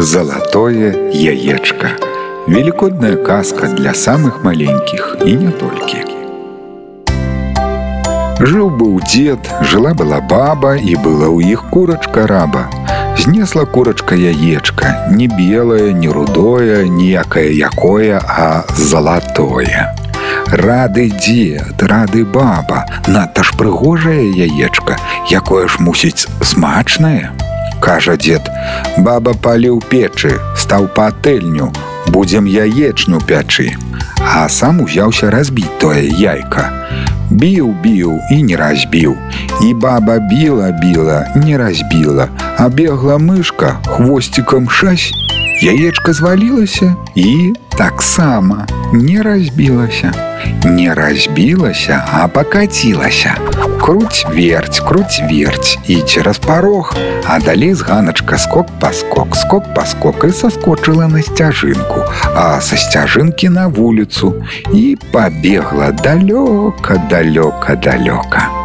Золотое яечко. Великодная каска для самых маленьких и не только. Жил быў дед, жила была баба і была ў іх курачка раба. Знесла курачка яечка, не белое, не рудое, ніякае якое, а залатое. Рады дед, рады баба, надта ж прыгожае яечка, якое ж мусіць смачнае. Кажа дед, баба паліў печы, стаў патэльню, будзем яечню пячы. А сам узяўся разбіць тое яйка. Біў, біў і не разбіў. І баба біла, біла, не разбіла, а бегла мышка хвосцікам шась. Яечка звалілася і таксама не разбілася. Не разбілася, а пакацілася. Круть верть, круть верть і цераз парог, а далей з ганачка скок паскок, скок паскок і саскочыла на сцяжынку, а са сцяжынкі на вуліцу і пабегла далёка, далёка, далёка.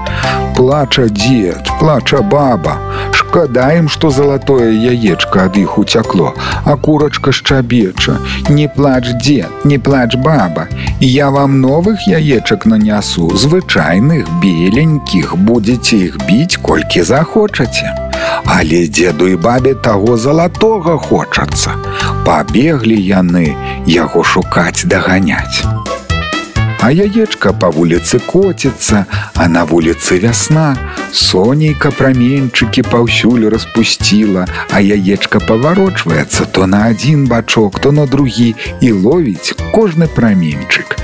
Плача дед, плача баба. Шкада ім, што залатое яечка ад іх уцякло, а курачка шчабеча. Не плач дед, не плач баба. Я вам новых яечак нанясу, звычайных, беленькіх, будзеце іх біць, колькі захочаце. Але деду і бабе таго залатога хочацца. Пабеглі яны яго шукаць даганяць. А яечка по вуліцы коціцца, а на вуліцы вясна. Сонейка праменьчыкі паўсюль распусціла, а яечка паварочваецца то на адзін бачок, то на другі і ловіць кожны праменьчык.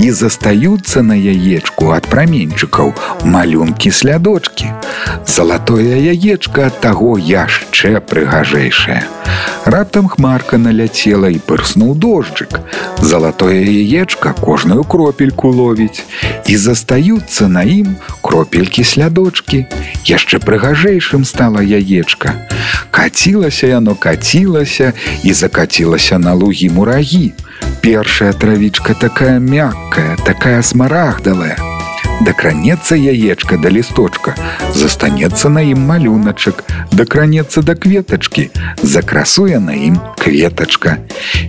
І застаюцца на яечку ад праменьчыкаў малюнкі слядочки. Залатое яечка ад таго яшчэ прыгажэйшае. Раптам хмарка наляцела і пырснуў дожджык. Залатое яечка кожную кропельку ловіць і застаюцца на ім кропелькі слядочки. Яшчэ прыгажэйшым стала яечка. Кацілася яно кацілася і закацілася на лугі мурагі. Першая травічка такая мяккая, такая смарагдавая. Дакранецца яечка да лісточка, застанецца на ім малюначак, дакранецца да кветачкі, закрасуе на ім кветачка.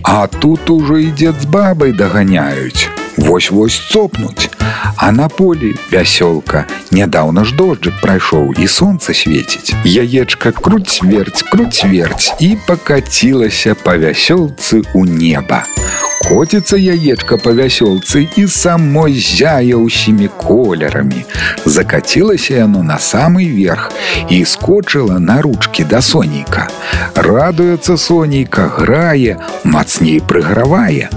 А тут ужо і дзед з бабай даганяюць. Вось-вось цопнуць. А на полі вясёлка. Нядаўна ж дожджык прайшоў і сонца свеціць. Яечка круць верць, круць верць і пакацілася па вясёлцы ў неба. Коціцца яечка па вясёлцы і самой зяе ўсімі колерамі. Закацілася яно на самы верх і скочыла на ручкі да сонейка. Радуецца сонейка, грае, мацней прыгравае.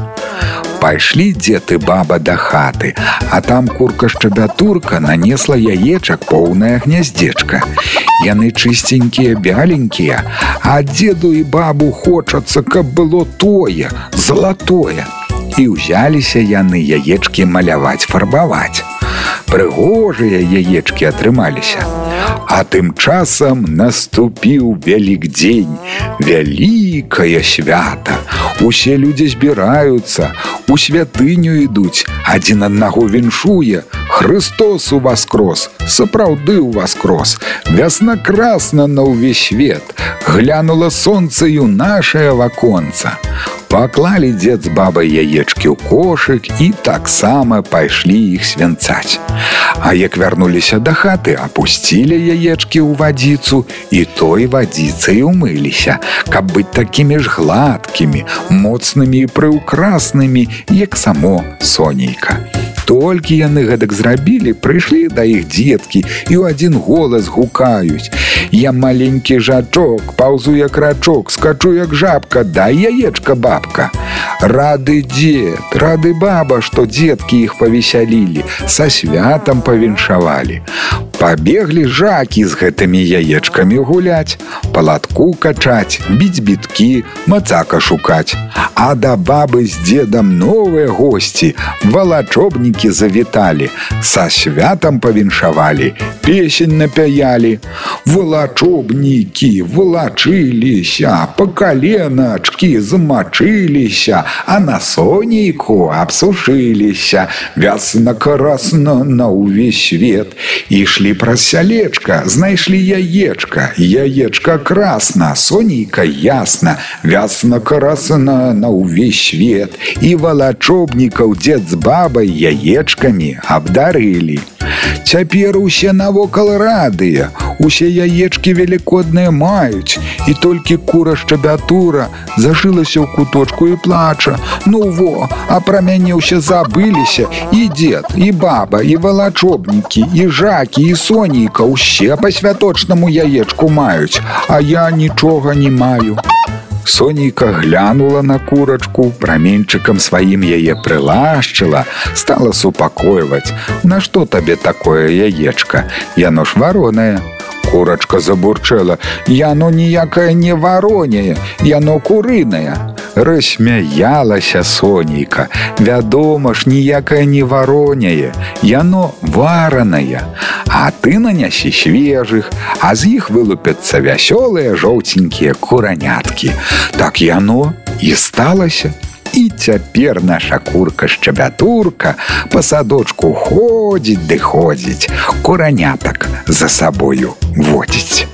Пайшлі дзед і баба да хаты, а там курка шчабятурка нанесла яечак поўнае гняздзечка. Яны чысценькія, бяленькія, а дзеду і бабу хочацца, каб было тое, залатое. І ўзяліся яны яечкі маляваць, фарбаваць. Прыгожыя яечкі атрымаліся. А тым часам наступіў вялік дзень, вялікае свята. Усе людзі збіраюцца, у святыню ідуць, адзін аднаго віншуе, Христос у воскрос, сапраўды ў воскрос. Вясна красна на ўвесь свет, глянула сонцаю нашае ваконца. Паклалі дзед з бабай яечкі ў кошык і таксама пайшлі іх свянцаць. А як вярнуліся да хаты, апусцілі яечкі ў вадзіцу і той вадзіцай умыліся, каб быць такімі ж гладкімі, моцнымі і прыўкраснымі, як само сонейка. Толькі яны гэтак зрабілі, прыйшлі да іх дзеткі і ў адзін голас гукаюць. Я маленькі жачок, паўзу як рачок, скачу як жабка, дай яечка бабка. Рады дзед, рады баба, што дзеткі іх павесялілі, са святам павіншавалі. Пабеглі жакі з гэтымі яечкамі гуляць, палатку качаць, біць біткі, мацака шукаць. А да бабы з дзедам новыя госці, валачобнікі завіталі, са святам павіншавалі, песень напяялі. Валачобнікі вылачыліся, па каленачкі замачыліся, пасвіліся, а на сонейку абсушыліся, вясна карасна на ўвесь свет. Ішлі праз сялечка, знайшлі яечка, яечка красна, сонейка ясна, вясна карасна на ўвесь свет. І валачобнікаў дзед з бабай яечкамі абдарылі. Цяпер усе навокал радыя, усе яечкі велікодныя маюць, і толькі кура шчабятура зашылася ў куточку і плача. Ну во, а пра мяне ўсе забыліся і дзед, і баба, і валачобнікі, і жакі, і сонейка ўсе па святочнаму яечку маюць, а я нічога не маю. Сонейка глянула на курачку, праменьчыкам сваім яе прылашчыла, стала супакойваць. Нашто табе такое яечка? Яно ж варонае. Курачка забурчэла: Яно ніякае не варонее, яно курынае. Рассмяялася сонейка. Вядома ж, ніякае не варонее, яно варанае. А ты нанясі свежых, а з іх вылупяцца вясёлыя жоўценькія кураняткі. Так яно і сталася. І цяпер наша курка шчабятурка па садочку ходзіць ды ходзіць, куранятак за сабою водзіць.